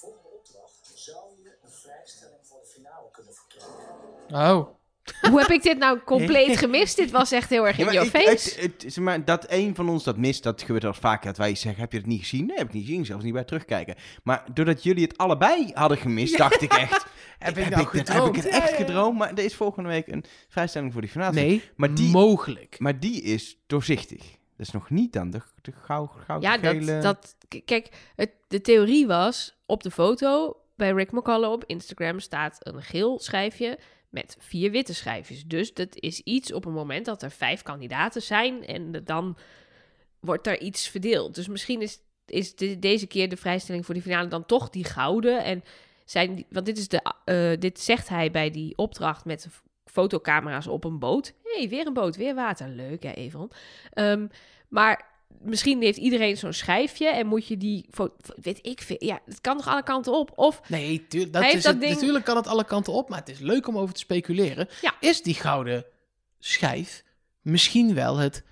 volgende opdracht zou je een vrijstelling voor de finale kunnen verkrijgen. Oh. Hoe heb ik dit nou compleet gemist? Dit was echt heel erg Ja, in maar your ik- face. het- het- zeg maar, dat een van ons dat mist, dat gebeurt wel eens vaker. Dat wij zeggen, heb je het niet gezien? Nee, heb ik niet gezien. Zelfs niet bij terugkijken. Maar doordat jullie het allebei hadden gemist, dacht ik echt... Heb heb, ik nou ik, dit- heb ik het Ja, echt ja, ja. gedroomd? Maar er is volgende week een vrijstelling voor die finale. Nee, Maar die- mogelijk. Maar die is doorzichtig. Dat is nog niet dan de, de gauw, gauw Ja, gele... dat, dat, kijk, het, de theorie was op de foto bij Rick McCullough op Instagram staat een geel schijfje met vier witte schijfjes. Dus dat is iets op een moment dat er vijf kandidaten zijn en de- dan wordt er iets verdeeld. Dus misschien is, is de- deze keer de vrijstelling voor die finale dan toch die gouden. En zijn want dit, is de, eh, dit zegt hij bij die opdracht met fotocamera's op een boot. Hé, hey, weer een boot, weer water. Leuk hè, Evon. Ehm, maar misschien heeft iedereen zo'n schijfje en moet je die, weet ik veel, ja, het kan nog alle kanten op. Of Nee, tuur- dat is heeft dat het, ding- natuurlijk kan het alle kanten op, maar het is leuk om over te speculeren. Ja. Is die gouden schijf misschien wel het...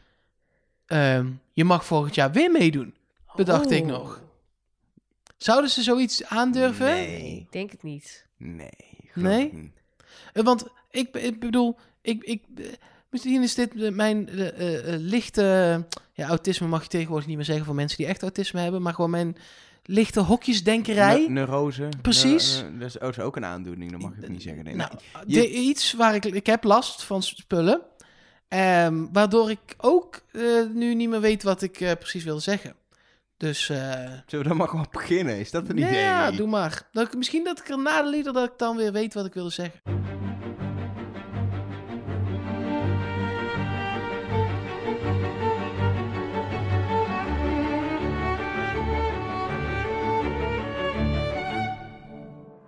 ehm, je mag volgend jaar weer meedoen, bedacht ik Oh. nog. Zouden ze zoiets aandurven? Nee, ik denk het niet. nee. Nee? niet. Eh, Want ik, ik bedoel, ik, ik, eh, misschien is dit eh, mijn eh, lichte... ja, autisme mag je tegenwoordig niet meer zeggen voor mensen die echt autisme hebben, maar gewoon mijn lichte hokjesdenkerij. Ne- neurose. Precies. Ne- ne- dat is ook- een aandoening, dat mag ik niet zeggen. Nee, nou, je- iets waar ik... Ik heb last van spullen. ehm, waardoor ik ook nu niet meer weet wat ik precies wil zeggen. Dus... eh, Zullen we dan maar gewoon beginnen? Is dat een idee? ja, doe maar. Dat ik, misschien dat ik er na de lieder dat ik dan weer weet wat ik wilde zeggen.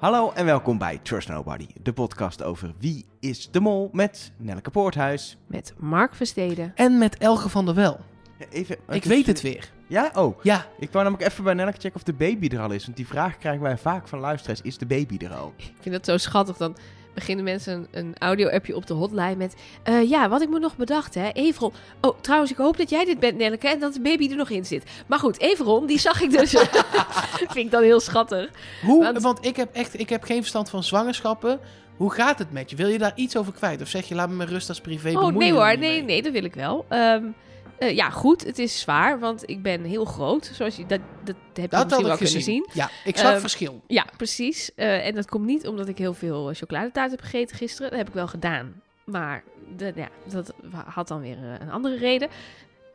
Hallo en welkom bij Trust Nobody, de podcast over Wie is de Mol met Nelleke Poorthuis. Met Mark Versteden. En met Elge van der Wel. Ja, Even, ik weet het weer. Ja? Oh, Ja, ik wou namelijk even bij Nelleke checken of de baby er al is. Want die vraag krijgen wij vaak van luisteraars. Is de baby er al? Ik vind dat zo schattig. Dan beginnen mensen een, een audio-appje op de hotline met... eh, ja, wat ik me nog bedacht, hè. Everon. Oh, trouwens, ik hoop dat jij dit bent, Nelleke. En dat de baby er nog in zit. Maar goed, Everon, die zag ik dus. vind ik dan heel schattig. Hoe, Want- want, ik heb echt ik heb geen verstand van zwangerschappen. Hoe gaat het met je? Wil je daar iets over kwijt? Of zeg je, laat me met rust als privé Oh, nee hoor. Nee, mee? nee, dat wil ik wel. Ehm, eh, ja, goed. Het is zwaar, want ik ben heel groot. Zoals je... Dat, dat heb je Dat misschien wel kunnen gezien. zien. Ja, ik zag Ehm, verschil. Ja, precies. Eh, en dat komt niet omdat ik heel veel eh, chocoladetaart heb gegeten gisteren. Dat heb ik wel gedaan. Maar de, ja, dat had dan weer een andere reden.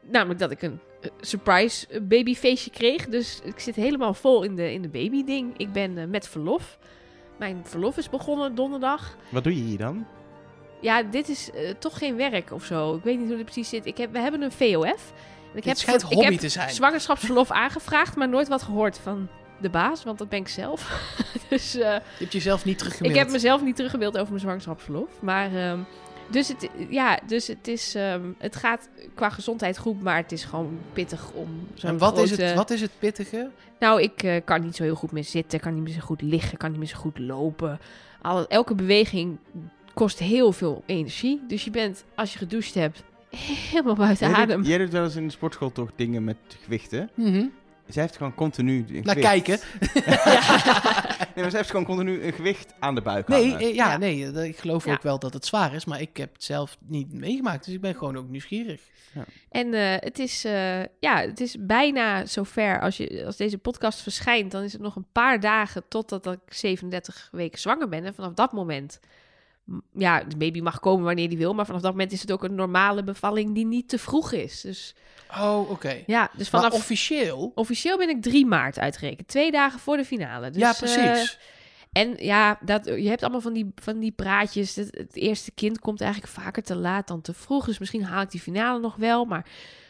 Namelijk dat ik een surprise babyfeestje kreeg. Dus ik zit helemaal vol in de, in de babyding. Ik ben met verlof. Mijn verlof is begonnen donderdag. Wat doe je hier dan? Ja, dit is eh, toch geen werk of zo. Ik weet niet hoe dit precies zit. Ik heb, we hebben een VOF. En ik Het schijnt ik hobby heb te zijn. zwangerschapsverlof aangevraagd, maar nooit wat gehoord van de baas. Want dat ben ik zelf. dus... eh, Je hebt jezelf niet teruggemaild. ik heb mezelf niet teruggemaild over mijn zwangerschapsverlof. Maar ehm, dus, het, ja, dus het, is, ehm, het gaat qua gezondheid goed, maar het is gewoon pittig om zo'n En wat, is het, wat is het pittige? Nou, ik eh, kan niet zo heel goed meer zitten, kan niet meer zo goed liggen, kan niet meer zo goed lopen. Al, elke beweging kost heel veel energie. Dus je bent, als je gedoucht hebt, helemaal buiten Jij adem. doet, jij doet wel eens in de sportschool toch dingen met gewichten? Mhm. Zij heeft gewoon continu een Naar gewicht. kijken. Nee, maar zij heeft gewoon continu een gewicht aan de buik Nee, hangen. eh, ja, Ja. nee, eh, ik geloof Ja. ook wel dat het zwaar is, maar ik heb het zelf niet meegemaakt. Dus ik ben gewoon ook nieuwsgierig. En eh, het, is, eh, ja, het is bijna zover. Als, je, als deze podcast verschijnt, dan is het nog een paar dagen totdat ik 37 weken zwanger ben. En vanaf dat moment, ja, de baby mag komen wanneer die wil. Maar vanaf dat moment is het ook een normale bevalling die niet te vroeg is. Dus Oh, oké. ja, dus Maar vanaf... officieel... Officieel ben ik 3 maart uitgerekend. Twee dagen voor de finale. Dus, ja, eh, precies. en ja, dat, je hebt allemaal van die, van die praatjes. Het, het eerste kind komt eigenlijk vaker te laat dan te vroeg. Dus misschien haal ik die finale nog wel. Maar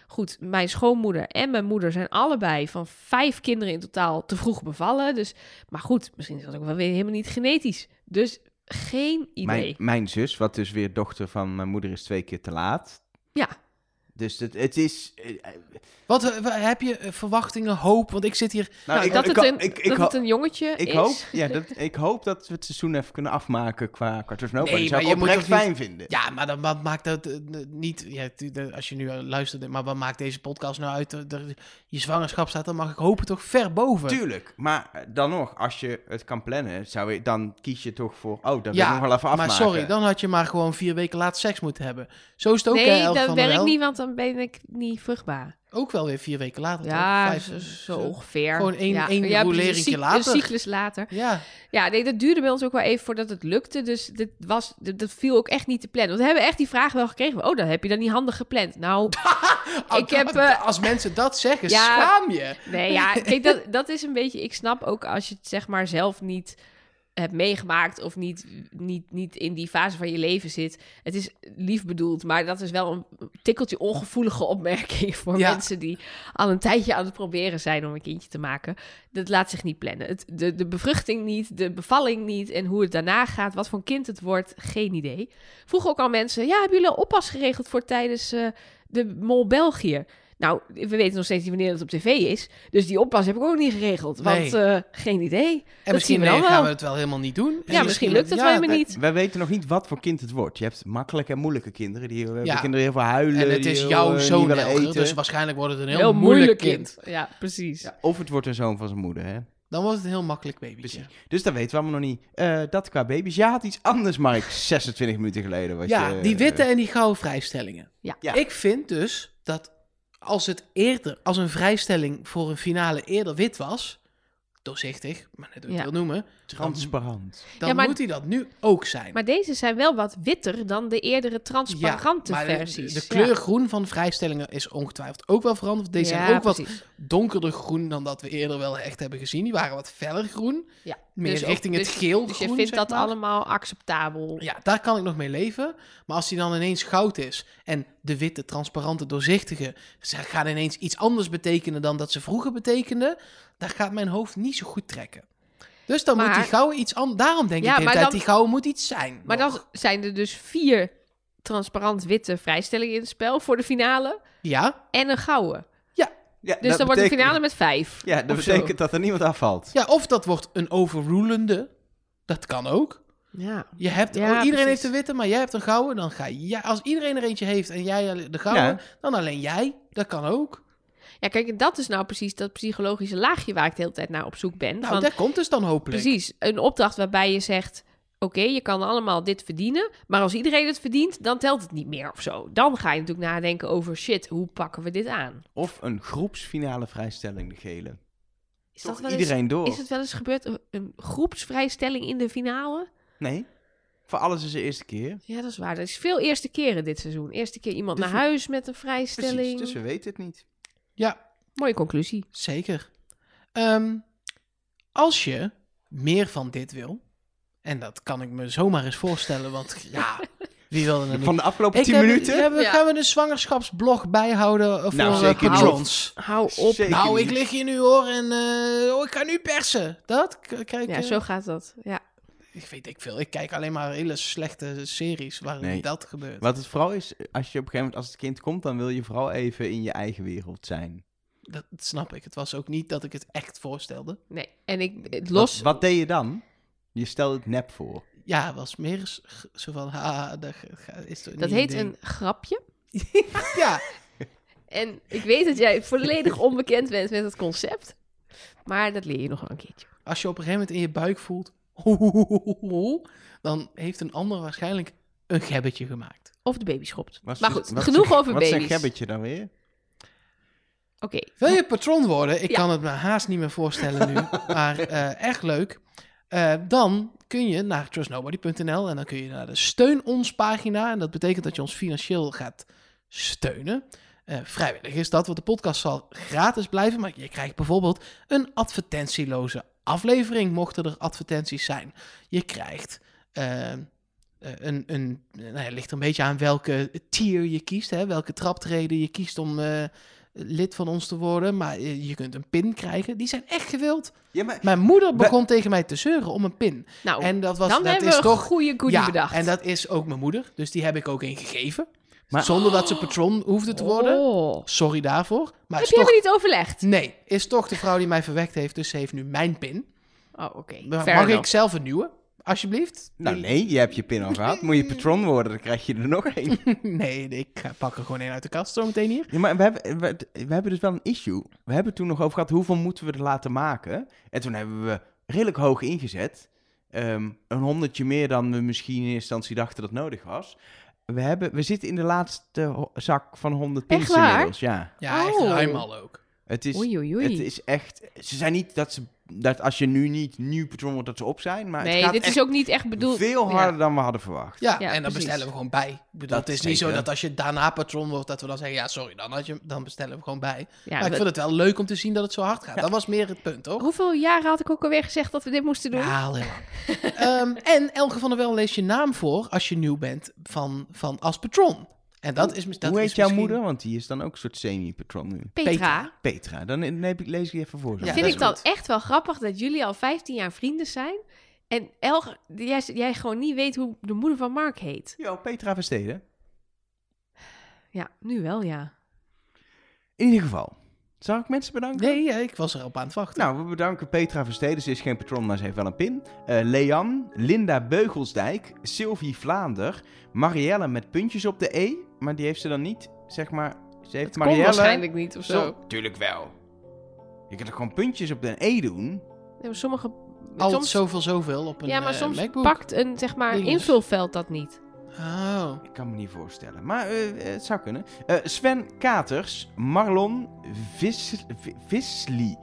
goed, mijn schoonmoeder en mijn moeder zijn allebei van vijf kinderen in totaal te vroeg bevallen. Dus, maar goed, misschien is dat ook wel weer helemaal niet genetisch. Dus geen idee. Mijn, mijn zus, wat dus weer dochter van mijn moeder is twee keer te laat. Ja. Dus het, het is... eh, eh, Wat eh, heb je verwachtingen, hoop? Want ik zit hier. Nou, ik, dat ik, het een, ik, ik, dat het een jongetje ik is. hoop, ja, dat, ik hoop dat we het seizoen even kunnen afmaken qua Cartoon Nova. Nee, dat zou maar ik je moet oprecht niet- fijn vinden. Ja, maar dan wat maakt dat niet. Ja, als je nu luistert, maar wat maakt deze podcast nou uit? Je zwangerschap staat, dan mag ik hopen toch ver boven. Tuurlijk, maar dan nog, als je het kan plannen, zou je, dan kies je toch voor, oh, dat wil Ja, ik nog wel even afmaken. maar sorry, dan had je maar gewoon vier weken later seks moeten hebben. Zo is het ook, hè, nee, Elke dat van der werkt niet, want dan ben ik niet vruchtbaar. Ook wel weer vier weken later. Ja, zo, Vijf, zo ongeveer. Gewoon één- ja. één ja, later. Een cyclus later. Ja, Ja, nee, dat duurde bij ons ook wel even voordat het lukte. Dus dit was, dit, dat viel ook echt niet te plannen. Want we hebben echt die vraag wel gekregen. Oh, dan heb je dat niet handig gepland. Nou, Ik heb, eh, als mensen dat zeggen, Ja. schaam je. nee, ja, kijk, dat, dat is een beetje... Ik snap ook als je het zeg maar zelf niet hebt meegemaakt... of niet, niet, niet in die fase van je leven zit. Het is lief bedoeld, maar dat is wel een tikkeltje ongevoelige opmerking... voor Ja. mensen die al een tijdje aan het proberen zijn om een kindje te maken. Dat laat zich niet plannen. Het, de, de bevruchting niet, de bevalling niet... en hoe het daarna gaat, wat voor kind het wordt, geen idee. Vroegen ook al mensen... ja, hebben jullie al oppas geregeld voor tijdens eh, de Mol België? Nou, we weten nog steeds niet wanneer het op tv is. Dus die oppas heb ik ook niet geregeld. Want eh, geen idee. En misschien zien we dan eh, gaan wel. we het wel helemaal niet doen. En Ja, misschien lukt het wel helemaal niet. Wij weten nog niet wat voor kind het wordt. Je hebt makkelijke en moeilijke kinderen. Die, hebben Ja. kinderen heel veel huilen. En het is heel, jouw eh, zoon eten. dus waarschijnlijk wordt het een heel, moeilijk kind. Ja, precies. Ja, of het wordt een zoon van zijn moeder, hè? Dan wordt het een heel makkelijk babytje. Precies. Dus dat weten we allemaal nog niet. Eh, dat qua baby's. Ja, had iets anders, Mark. 26 minuten geleden was Ja, je, die witte eh, en die gouden vrijstellingen. Ja. Ja. Ik vind dus dat als het eerder, als een vrijstelling voor een finale eerder wit was, doorzichtig, maar net hoe je Ja. wil noemen, transparant. dan Ja, maar- moet hij dat nu ook zijn. Maar deze zijn wel wat witter dan de eerdere transparante versies. De, de kleur groen van vrijstellingen is ongetwijfeld ook wel veranderd. Deze Ja, zijn ook wat donkerder groen dan dat we eerder wel echt hebben gezien. Die waren wat feller groen. Meer Dus ook- richting het dus- geel Dus je groen, vindt dat maar. allemaal acceptabel. Ja, daar kan ik nog mee leven. Maar als die dan ineens goud is en de witte, transparante, doorzichtige ze gaan ineens iets anders betekenen dan dat ze vroeger betekenden, daar gaat mijn hoofd niet zo goed trekken. Dus dan moet die gouden iets anders. Daarom denk Ja, ik dan- die gouden moet iets zijn. Maar nog. dan zijn er dus vier transparant witte vrijstellingen in het spel voor de finale. Ja, En een gouden. Ja, Dus dat dan wordt de finale met vijf. Ja, dat zo. betekent dat er niemand afvalt. ja, of dat wordt een overrulende. Dat kan ook. Ja. Je hebt, Ja, oh, iedereen precies. heeft een witte, maar jij hebt een gouden. Dan ga jij, als iedereen er eentje heeft en jij de gouden, Ja. dan alleen jij. Dat kan ook. Ja, kijk, en dat is nou precies dat psychologische laagje waar ik de hele tijd naar op zoek ben. Nou, Van, dat komt dus dan hopelijk. precies, een opdracht waarbij je zegt... Oké, je kan allemaal dit verdienen, maar als iedereen het verdient, dan telt het niet meer of zo. Dan ga je natuurlijk nadenken over shit, hoe pakken we dit aan? Of een groepsfinale vrijstelling, de gele. Is dat Toch wel eens, iedereen door. is het wel eens gebeurd, een- een groepsvrijstelling in de finale? Nee, voor alles is de eerste keer. Ja, dat is waar. Er is veel eerste keren dit seizoen. Eerste keer iemand Dus naar we- huis met een vrijstelling. Precies, dus we weten het niet. Ja, Mooie conclusie. Zeker. Ehm, als je meer van dit wil, en dat kan ik me zomaar eens voorstellen, want ja, wie wil er nou niet? Van de afgelopen Ik 10 heb- minuten? hebben- Ja. gaan we een zwangerschapsblog bijhouden eh, voor Nou, eh, zeker niet. patrons? Hou op. Zeker Nou, ik lig hier nu hoor en eh, oh, ik ga nu persen. Dat kijk. Ja, eh, zo gaat dat. Ja. Ik weet ik veel. Ik kijk alleen maar hele slechte series waarin Nee. dat gebeurt. Wat het vooral is, als je op een gegeven moment, als het kind komt, dan wil je vooral even in je eigen wereld zijn. Dat, dat snap ik. Het was ook niet dat ik het echt voorstelde. Nee. En ik, het los... Wat, wat deed je dan? Je stelde het nep voor. Ja, was meer zo van, ha, dat is toch dat niet heet een grapje. Ja, En ik weet dat jij volledig onbekend bent met het concept. Maar dat leer je nog wel een keertje. als je op een gegeven moment in je buik voelt, dan heeft een ander waarschijnlijk een gebbetje gemaakt. Of de baby schopt. Wat maar goed, wat is genoeg een- over Wat is een baby's. gebbetje dan weer? Oké. Wil je patroon worden? Ik Ja. kan het me haast niet meer voorstellen nu, maar eh, echt leuk. Eh, dan kun je naar trustnobody.nl en dan kun je naar de steun ons pagina. En dat betekent dat je ons financieel gaat steunen. Eh, vrijwillig is dat, want de podcast zal gratis blijven. Maar je krijgt bijvoorbeeld een advertentieloze aflevering, mochten er advertenties zijn. Je krijgt eh, een, een nou ja, ligt een beetje aan welke tier je kiest, hè, welke traptreden je kiest om lid van ons te worden. Maar je kunt een pin krijgen. Die zijn echt gewild. Ja, maar... Mijn moeder begon tegen mij te zeuren om een pin. Nou, En dat was dan dat hebben is we een toch goede goodie ja, bedacht. en dat is ook mijn moeder. Dus die heb ik ook een gegeven. Maar- Zonder dat ze patron hoefde te worden. Oh. Sorry daarvoor. Maar Heb is je toch... niet overlegd? Nee, is toch de vrouw die mij verwekt heeft. Dus ze heeft nu mijn pin. Oh, oké. Mag ik zelf een nieuwe? Alsjeblieft? Nou nee, je hebt je pin al gehad. Moet je patron worden, dan krijg je er nog één. nee, ik pak er gewoon één uit de kast zo meteen hier. Ja, maar we hebben, we, we hebben dus wel een issue. We hebben toen nog over gehad, hoeveel moeten we er laten maken? En toen hebben we redelijk hoog ingezet. Ehm, een honderdje meer dan we misschien in eerste instantie dachten dat nodig was. We, hebben, we zitten in de laatste zak van 100 pins Echt inmiddels. Ja, Ja, echt Oh. ruim al ook. het is, Oei, oei, oei. het is echt... Ze zijn niet dat ze... Dat als je nu niet nieuw patron wordt, dat ze op zijn. Maar het nee, gaat dit is ook niet echt bedoeld... veel Ja. harder dan we hadden verwacht. Ja, Ja, en dan precies. bestellen we gewoon bij. Ik bedoel, Dat het is niet zo dat als je daarna patron wordt, dat we dan zeggen, ja, sorry, dan, had je, dan bestellen we gewoon bij. Ja, maar ik vind het wel leuk om te zien dat het zo hard gaat. Dat was meer het punt, toch? Hoeveel jaren had ik ook alweer gezegd dat we dit moesten doen? Ja, heel lang. Ehm, en Elke van der Wel lees je naam voor als je nieuw bent van, van als patron. En dat is mis- dat Hoe is heet jouw misschien- moeder? Want die is dan ook een soort semi-patron nu. Petra. Petra. Petra. Dan neem ik, lees ik even voor. Ja, vind ik is dan echt wel grappig dat jullie al 15 jaar vrienden zijn. En jij, jij gewoon niet weet hoe de moeder van Mark heet. Jo, Petra Versteden. Ja, nu wel, ja. In ieder geval. Zal ik mensen bedanken? Nee, ja, ik was erop aan het wachten. Nou, we bedanken Petra Versteden. Ze is geen patron, maar ze heeft wel een pin. Eh Leanne, Linda Beugelsdijk, Sylvie Vlaander, Marielle met puntjes op de E. Maar die heeft ze dan niet, zeg maar... Ze heeft Marielle... waarschijnlijk niet of zo. Zo, tuurlijk wel. Je kunt er gewoon puntjes op de E doen. Ja, maar sommige... Al soms, zoveel, zoveel op een ja, maar eh, soms MacBook. pakt een zeg maar, Dinges. invulveld dat niet. Oh. Ik kan me niet voorstellen. Maar eh, eh, het zou kunnen. Eh, Sven Katers, Marlon Vis, Vi- Visli.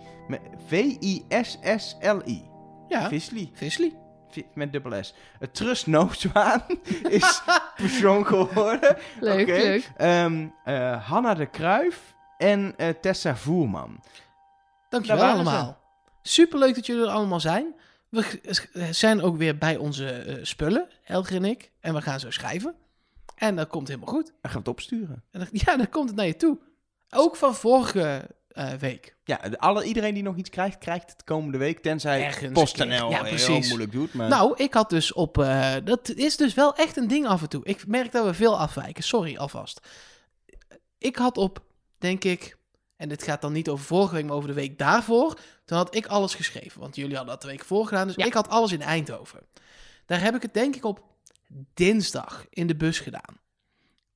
V-I-S-S-L-I. Ja, Visli. Visly. Met dubbel S. Uh, Trust Nooswaan is persoon geworden. Leuk, Oké. leuk. Ehm, eh, Hanna de Kruif en eh, Tessa Voerman. Dankjewel allemaal. Superleuk dat jullie er allemaal zijn. We zijn ook weer bij onze eh, spullen, Elger en ik. En we gaan zo schrijven. En dat komt helemaal goed. Dan gaan we het opsturen. En dan, ja, dan komt het naar je toe. Ook van vorige eh, week. Ja, alle, iedereen die nog iets krijgt, krijgt het komende week. Tenzij Ergens PostNL. Ja, heel moeilijk doet. Maar... Nou, ik had dus op... eh, dat is dus wel echt een ding af en toe. Ik merk dat we veel afwijken. Sorry alvast. Ik had op, denk ik... En dit gaat dan niet over vorige week, maar over de week daarvoor. Toen had ik alles geschreven. Want jullie hadden dat de week voor gedaan. Dus Ja. ik had alles in Eindhoven. Daar heb ik het denk ik op dinsdag in de bus gedaan.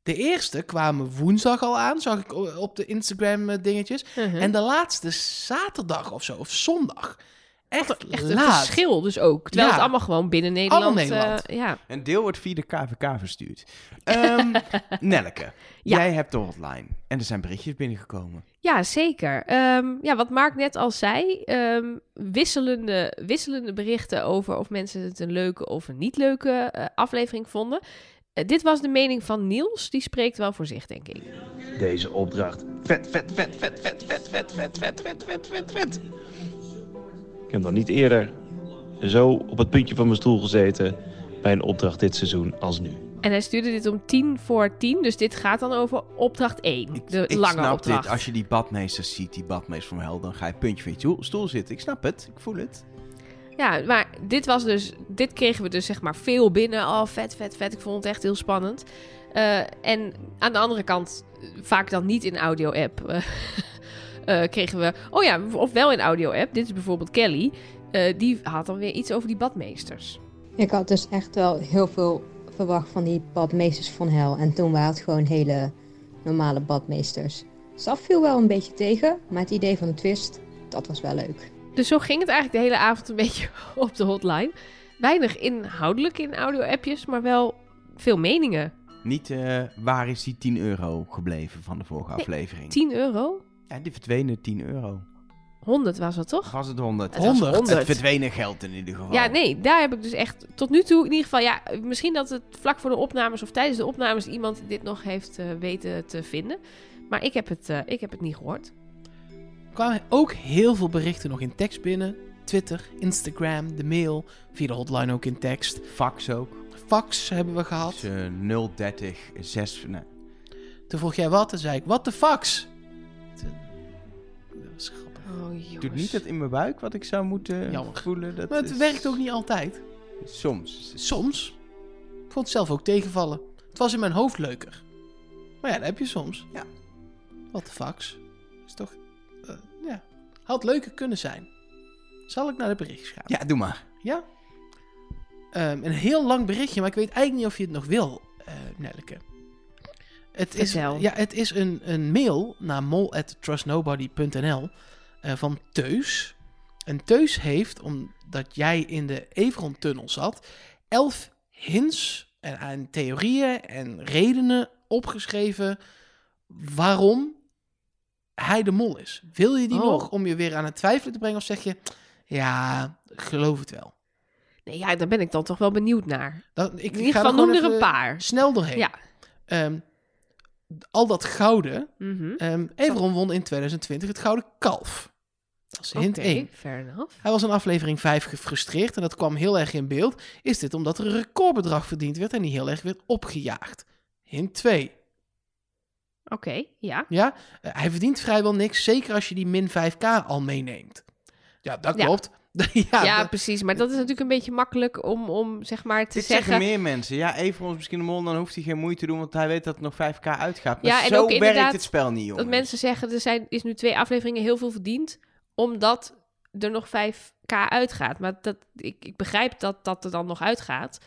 De eerste kwamen woensdag al aan, zag ik op de Instagram eh, dingetjes. Mhm. En de laatste zaterdag of zo, of zondag. Echt, Echt een laat. verschil dus ook. Terwijl Ja. het allemaal gewoon binnen Nederland... Allemaal Nederland. eh, ja. Een deel wordt via de KVK verstuurd. Ehm Nelleke, Ja. jij hebt de hotline. En er zijn berichtjes binnengekomen. Ja, zeker. Ehm, ja, wat Mark net al zei, ehm, wisselende, wisselende berichten over of mensen het een leuke of een niet leuke eh, aflevering vonden. Eh, dit was de mening van Niels, die spreekt wel voor zich, denk ik. Deze opdracht. Vet, vet, vet, vet, vet, vet, vet, vet, vet, vet, vet, vet, vet. Ik heb nog niet eerder zo op het puntje van mijn stoel gezeten bij een opdracht dit seizoen als nu. En hij stuurde dit om tien voor tien, dus dit gaat dan over opdracht 1, Ik, de ik lange snap opdracht. dit. Als je die badmeesters ziet, die badmeester van hel, dan ga je puntje van je stoel- stoel zitten. Ik snap het. Ik voel het. Ja, maar dit was dus, dit kregen we dus zeg maar veel binnen. Oh, vet, vet, vet. Ik vond het echt heel spannend. Eh, en aan de andere kant, vaak dan niet in audio-app, eh, eh, kregen we, oh ja, of wel in audio-app. Dit is bijvoorbeeld Kelly. Die had dan weer iets over die badmeesters. Ik had dus echt wel heel veel verwacht van die badmeesters van hel. En toen waren het gewoon hele normale badmeesters. Saf viel wel een beetje tegen, maar het idee van de twist, dat was wel leuk. Dus zo ging het eigenlijk de hele avond een beetje op de hotline. Weinig inhoudelijk in audio-appjes, maar wel veel meningen. Niet eh, waar is die 10 euro gebleven van de vorige Nee, aflevering. 10 euro? Ja, die verdwenen 10 euro. 100 was het toch? Was het 100? Het was 100. Het verdwenen geld in ieder geval. Ja, nee, daar heb ik dus echt tot nu toe in ieder geval... Ja, misschien dat het vlak voor de opnames of tijdens de opnames... iemand dit nog heeft eh, weten te vinden. Maar ik heb het, eh, ik heb het niet gehoord. Er kwamen ook heel veel berichten nog in tekst binnen. Twitter, Instagram, de mail, via de hotline ook in tekst. Fax ook. Fax hebben we gehad. Dus, eh, 030 6... Nee. Toen vroeg jij wat, en zei ik, wat de fax? Toen- Dat was grappig. Oh, Doet niet het in mijn buik wat ik zou moeten Jammer. voelen. Dat Maar het is- werkt ook niet altijd. Soms. Soms. Ik vond het zelf ook tegenvallen. Het was in mijn hoofd leuker. Maar ja, dat heb je soms. Ja. Wat de fax. Is toch... Had leuker kunnen zijn. Zal ik naar de berichtjes gaan? Ja, doe maar. Ja? Ehm, een heel lang berichtje, maar ik weet eigenlijk niet of je het nog wil, eh Nelleke. Het is, Vertel. ja, het is een, een mail naar mol.trustnobody.nl eh van Teus. En Teus heeft, omdat jij in de Everon-tunnel zat, elf hints en, en theorieën en redenen opgeschreven waarom hij de mol is. Wil je die Oh. nog om je weer aan het twijfelen te brengen of zeg je, ja, geloof het wel. Nee, ja, daar ben ik dan toch wel benieuwd naar. Dan, ik, In ieder ga geval noem er een paar. Snel doorheen. Ja. Ehm, al dat gouden. Everon won in 2020 het Gouden Kalf. Dat is hint Oké, 1. fair enough. Hij was in aflevering 5 gefrustreerd en dat kwam heel erg in beeld. Is dit omdat er een recordbedrag verdiend werd en niet heel erg werd opgejaagd? Hint 2. Oké, ja. Ja, eh, hij verdient vrijwel niks, zeker als je die min 5k al meeneemt. Ja, dat klopt. ja, Ja, dat- precies. Maar dat is natuurlijk een beetje makkelijk om, om zeg maar te Dit zeggen zeggen. meer mensen. Ja, even ons misschien de mol, dan hoeft hij geen moeite te doen, want hij weet dat er nog 5k uitgaat. Maar Ja, en zo ook werkt inderdaad het spel niet, jongens. Dat mensen zeggen, er zijn, is nu twee afleveringen heel veel verdiend, omdat er nog 5k uitgaat. Maar dat, ik, ik begrijp dat dat er dan nog uitgaat.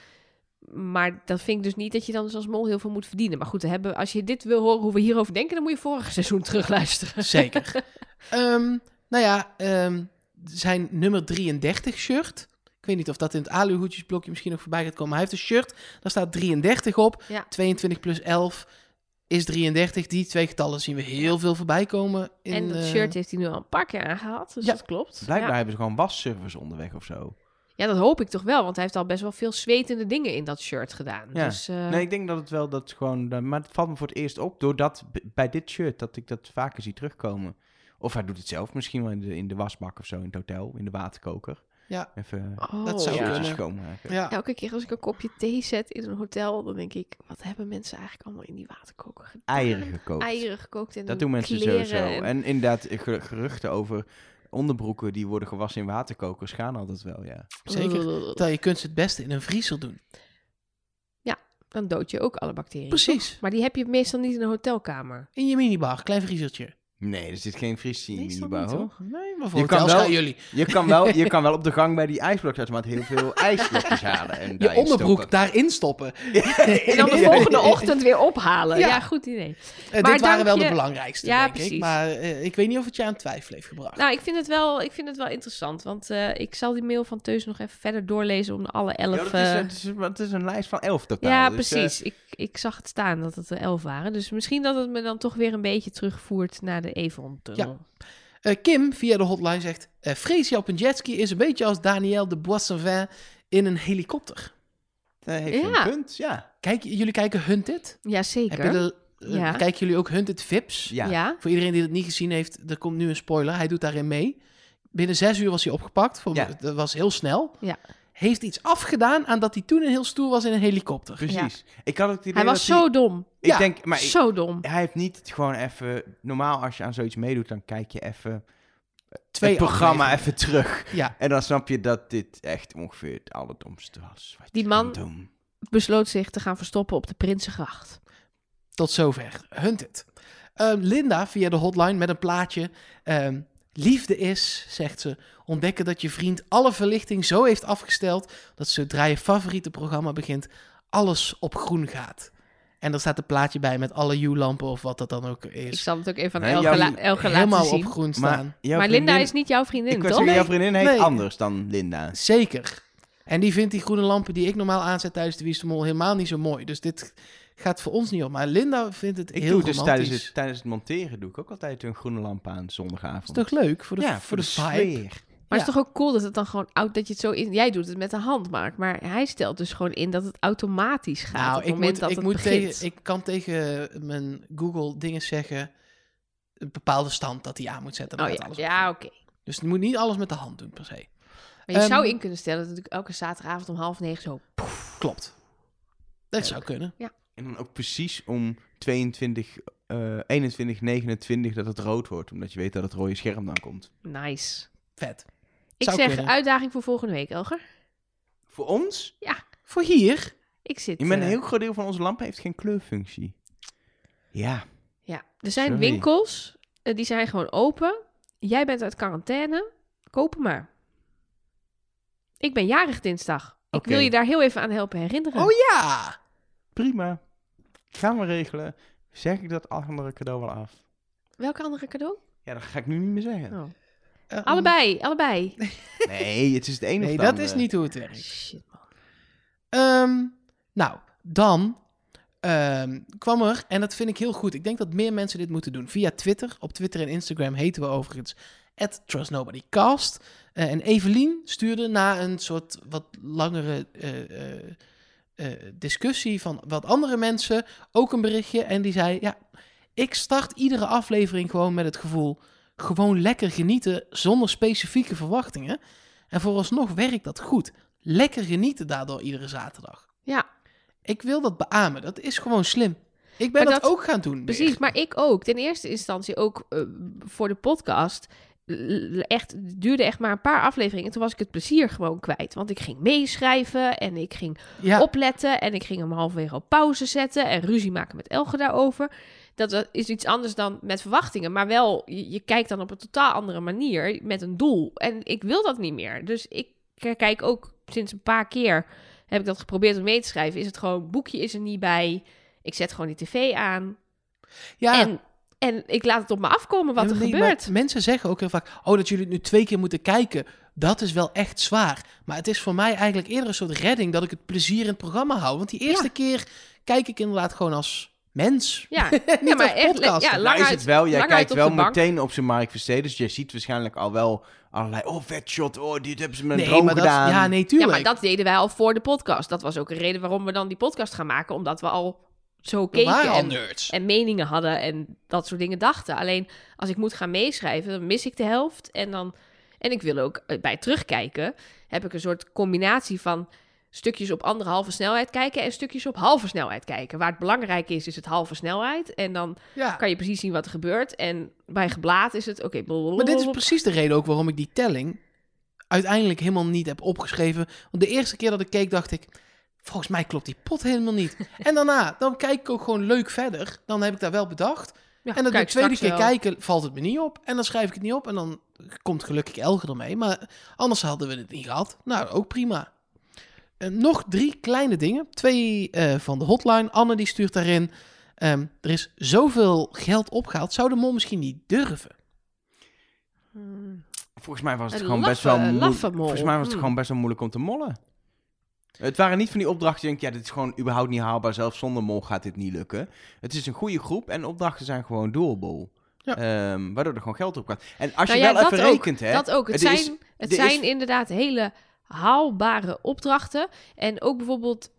Maar dat vind ik dus niet dat je dan dus als mol heel veel moet verdienen. Maar goed, we hebben, als je dit wil horen hoe we hierover denken, dan moet je vorig seizoen terugluisteren. Zeker. Ehm, nou ja, ehm, zijn nummer 33 shirt. Ik weet niet of dat in het aluhoedjesblokje misschien nog voorbij gaat komen. Hij heeft een shirt, daar staat 33 op. Ja. 22 plus 11 is 33. Die twee getallen zien we heel veel voorbij komen. In, en dat eh, shirt heeft hij nu al een paar keer aangehad, dus Ja. dat klopt. Blijkbaar Ja. hebben ze gewoon wasservice onderweg of zo. Ja, dat hoop ik toch wel, want hij heeft al best wel veel zwetende dingen in dat shirt gedaan. Ja. Dus, eh, Nee, ik denk dat het wel dat gewoon... dat- maar het valt me voor het eerst op, doordat bij dit shirt, dat ik dat vaker zie terugkomen. Of hij doet het zelf misschien wel in de, in de wasbak of zo, in het hotel, in de waterkoker. Ja. Even oh, dat zou ja. schoonmaken. Ja, Elke keer als ik een kopje thee zet in een hotel, dan denk ik, wat hebben mensen eigenlijk allemaal in die waterkoker gedaan? Eieren gekookt. Eieren gekookt en Dat doen mensen sowieso. en- En inderdaad, ge- geruchten over onderbroeken die worden gewassen in waterkokers gaan altijd wel, ja. zeker. Terwijl je kunt ze het beste in een vriezer doen. Dan dood je ook alle bacteriën. Precies. toch? Maar die heb je meestal niet in een hotelkamer. In je minibar, klein vriezertje. Nee, er zit geen fristie in hoor. toch? Nee, maar voor Je kan wel- jullie. Je kan, wel, je kan wel op de gang bij die ijsblokautomaat heel veel ijsblokjes halen. En Je onderbroek stoppen. daarin stoppen. En dan de volgende ochtend weer ophalen. Ja. Ja, goed idee. Eh, Maar dit waren wel de belangrijkste, Ja, denk ik. precies. Maar eh, ik weet niet of het je aan twijfel heeft gebracht. Nou, ik vind het wel, ik vind het wel interessant. Want eh, ik zal die mail van Teus nog even verder doorlezen om de alle elf... Ja, dat is, het, is, het is een lijst van elf totaal. ja, dus, precies. ik, ik zag het staan dat het er elf waren. Dus misschien dat het me dan toch weer een beetje terugvoert naar de Evron-tunnel. Eh, Kim via de hotline zegt: eh Freesia op een jetski is een beetje als Daniel de Boissonvin in een helikopter. dat heeft Ja. een punt, ja. Kijk, jullie kijken Hunted? Ja, Heb zeker. je de, eh, Ja. Kijken jullie ook Hunted Vips? Ja. ja. Voor iedereen die het niet gezien heeft, er komt nu een spoiler. Hij doet daarin mee. Binnen zes uur was hij opgepakt. Voor, Ja. Dat was heel snel. Ja. Heeft iets afgedaan aan dat hij toen een heel stoer was in een helikopter. Precies. Ik had het idee Hij was dat zo dom. Ik Ja, denk, maar ik- Zo dom. hij heeft niet het gewoon even... Normaal als je aan zoiets meedoet, dan kijk je even Twee het programma even terug. Ja, En dan snap je dat dit echt ongeveer het allerdomste was. Wat Die man-. Besloot zich te gaan verstoppen op de Prinsengracht. tot zover. Hunted. Ehm, Linda via de hotline met een plaatje. Ehm, liefde is, zegt ze, ontdekken dat je vriend alle verlichting zo heeft afgesteld dat zodra je favoriete programma begint, alles op groen gaat. En er staat een plaatje bij met alle U-lampen of wat dat dan ook Ik is. zal het ook even aan Nee, Elge, jouw- la- Elge laten Helemaal zien. op groen Maar, staan. maar Linda is niet jouw vriendin, Ik was toch? zeggen, jouw vriendin heet Nee. anders dan Linda. Zeker. En die vindt die groene lampen die ik normaal aanzet tijdens de Wie is de Mol helemaal niet zo mooi. Dus dit gaat voor ons niet op. Maar Linda vindt het Ik heel doe dus tijdens het, tijdens het monteren doe ik ook altijd een groene lamp aan zondagavond. is toch leuk voor de, ja, voor de, sfeer. Maar Ja. het is toch ook cool dat het dan gewoon oud dat je het zo in. Jij doet het met de hand, Mark, maar hij stelt dus gewoon in dat het automatisch gaat Nou, op het ik, moment moet, dat ik, het moet begint. tegen, ik kan tegen mijn Google dingen zeggen. Een bepaalde stand dat hij aan moet zetten. dan oh gaat ja, ja, oké. Dus je moet niet alles met de hand doen, per se. Maar je Ehm, zou in kunnen stellen dat natuurlijk elke zaterdagavond om half negen zo. Klopt. Dat zou kunnen. En dan ook precies om 22, eh 21, 29 dat het rood wordt. Omdat je weet dat het rode scherm dan komt. Nice. Vet. Ik Zou zeg kunnen. uitdaging voor volgende week, Elger. Voor ons? Voor hier. Ik zit. Ja, maar een eh, heel groot deel van onze lampen heeft geen kleurfunctie. Ja, Ja, er zijn Sorry. winkels, eh, die zijn gewoon open. Jij bent uit quarantaine, koop maar. Ik ben jarig dinsdag. Ik wil je daar heel even aan helpen herinneren. Oh ja! prima. Gaan we regelen. Zeg ik dat andere cadeau wel af? Welke andere cadeau? Ja, dat ga ik nu niet meer zeggen. Oh. Eh, Allebei, allebei. Nee, het is het ene Nee, of het dat is niet hoe het werkt. Shit, man. Ehm, nou, dan ehm, kwam er, en dat vind ik heel goed. Ik denk dat meer mensen dit moeten doen. Via Twitter. Op Twitter en Instagram heten we overigens @trustnobodycast. Eh, en Evelien stuurde na een soort wat langere eh, eh, discussie van wat andere mensen ook een berichtje. En die zei: Ja, ik start iedere aflevering gewoon met het gevoel. Gewoon lekker genieten zonder specifieke verwachtingen. En vooralsnog werkt dat goed. Lekker genieten daardoor iedere zaterdag. Ja, Ik wil dat beamen. Dat is gewoon slim. Ik ben dat, dat- ook gaan doen. precies. weer. Maar ik ook. Ten eerste instantie ook eh, voor de podcast. Echt, het duurde echt maar een paar afleveringen. Toen was ik het plezier gewoon kwijt. Want ik ging meeschrijven en ik ging Ja, opletten. En ik ging hem halverwege op pauze zetten en ruzie maken met Elge daarover. Dat is iets anders dan met verwachtingen. Maar wel, je, je kijkt dan op een totaal andere manier met een doel. En ik wil dat niet meer. Dus ik kijk ook sinds een paar keer heb ik dat geprobeerd om mee te schrijven. Is het gewoon, boekje is er niet bij. Ik zet gewoon die tv aan. ja. En, en ik laat het op me afkomen wat er nee, gebeurt. Mensen zeggen ook heel vaak: Oh, dat jullie het nu twee keer moeten kijken. Dat is wel echt zwaar. Maar het is voor mij eigenlijk eerder een soort redding dat ik het plezier in het programma hou. Want die eerste Ja. keer kijk ik inderdaad gewoon als mens. Ja, Niet ja maar echt, podcast. ja, lang is het wel, jij kijkt wel bank. meteen op zijn Mark Versteden, dus jij ziet waarschijnlijk al wel allerlei, oh vet shot, oh dit hebben ze met een nee, droom maar dat, gedaan. ja, nee, Ja, tuurlijk. maar dat deden wij al voor de podcast. Dat was ook een reden waarom we dan die podcast gaan maken. Omdat we al zo keken waren al en, nerds. en meningen hadden en dat soort dingen dachten. Alleen als ik moet gaan meeschrijven, dan mis ik de helft. En, dan, en ik wil ook eh, bij terugkijken, heb ik een soort combinatie van stukjes op anderhalve snelheid kijken en stukjes op halve snelheid kijken. Waar het belangrijk is, is het halve snelheid. En dan ja. kan je precies zien wat er gebeurt. En bij geblaad is het, oké, Maar dit is precies de reden ook waarom ik die telling uiteindelijk helemaal niet heb opgeschreven. Want de eerste keer dat ik keek, dacht ik... Volgens mij klopt die pot helemaal niet. en daarna, dan kijk ik ook gewoon leuk verder. Dan heb ik daar wel bedacht. Ja, en dan de tweede keer wel. kijken, valt het me niet op. En dan schrijf ik het niet op. En dan komt gelukkig Elge ermee. Maar anders hadden we het niet gehad. Nou, ook prima. En nog drie kleine dingen. Twee eh, van de hotline. Anne die stuurt daarin. ehm, er is zoveel geld opgehaald. Zou de mol misschien niet durven? Hmm. Volgens mij was het Een gewoon best wel moeilijk. Volgens mij was het Hmm. gewoon best wel moeilijk om te mollen. Het waren niet van die opdrachten, ik denk, ja, dit is gewoon überhaupt niet haalbaar. Zelfs zonder mol gaat dit niet lukken. Het is een goede groep en opdrachten zijn gewoon doable. Ja. Ehm, waardoor er gewoon geld op gaat. En als Nou je ja, wel even ook, rekent, hè. Dat ook. Het zijn, is- het is- zijn inderdaad hele haalbare opdrachten. En ook bijvoorbeeld,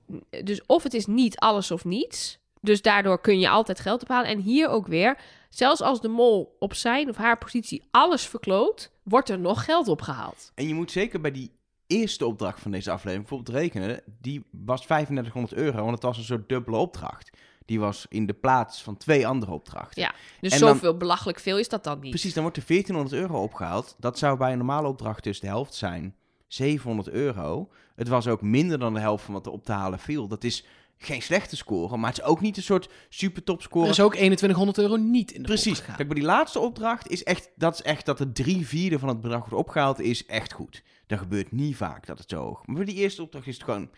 dus of het is niet alles of niets. Dus daardoor kun je altijd geld ophalen. En hier ook weer, zelfs als de mol op zijn of haar positie alles verkloot, wordt er nog geld opgehaald. En je moet zeker bij die eerste opdracht van deze aflevering bijvoorbeeld rekenen. Die was 3500 euro, want het was een soort dubbele opdracht. Die was in de plaats van twee andere opdrachten. Ja, dus En dan- zoveel belachelijk veel is dat dan niet. Precies, dan wordt er 1400 euro opgehaald. Dat zou bij een normale opdracht dus de helft zijn. 700 euro. Het was ook minder dan de helft van wat er op te halen viel. Dat is geen slechte score, maar het is ook niet een soort super topscore. Er is ook 2100 euro niet in de Precies. Kijk, bij die laatste opdracht is echt, dat is echt dat de drie vierde van het bedrag wordt opgehaald, is echt goed. Dat gebeurt niet vaak dat het zo hoog. Maar bij die eerste opdracht is het gewoon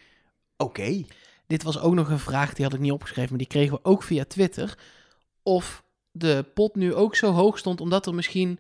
oké. Dit was ook nog een vraag, die had ik niet opgeschreven, maar die kregen we ook via Twitter. Of de pot nu ook zo hoog stond, omdat er misschien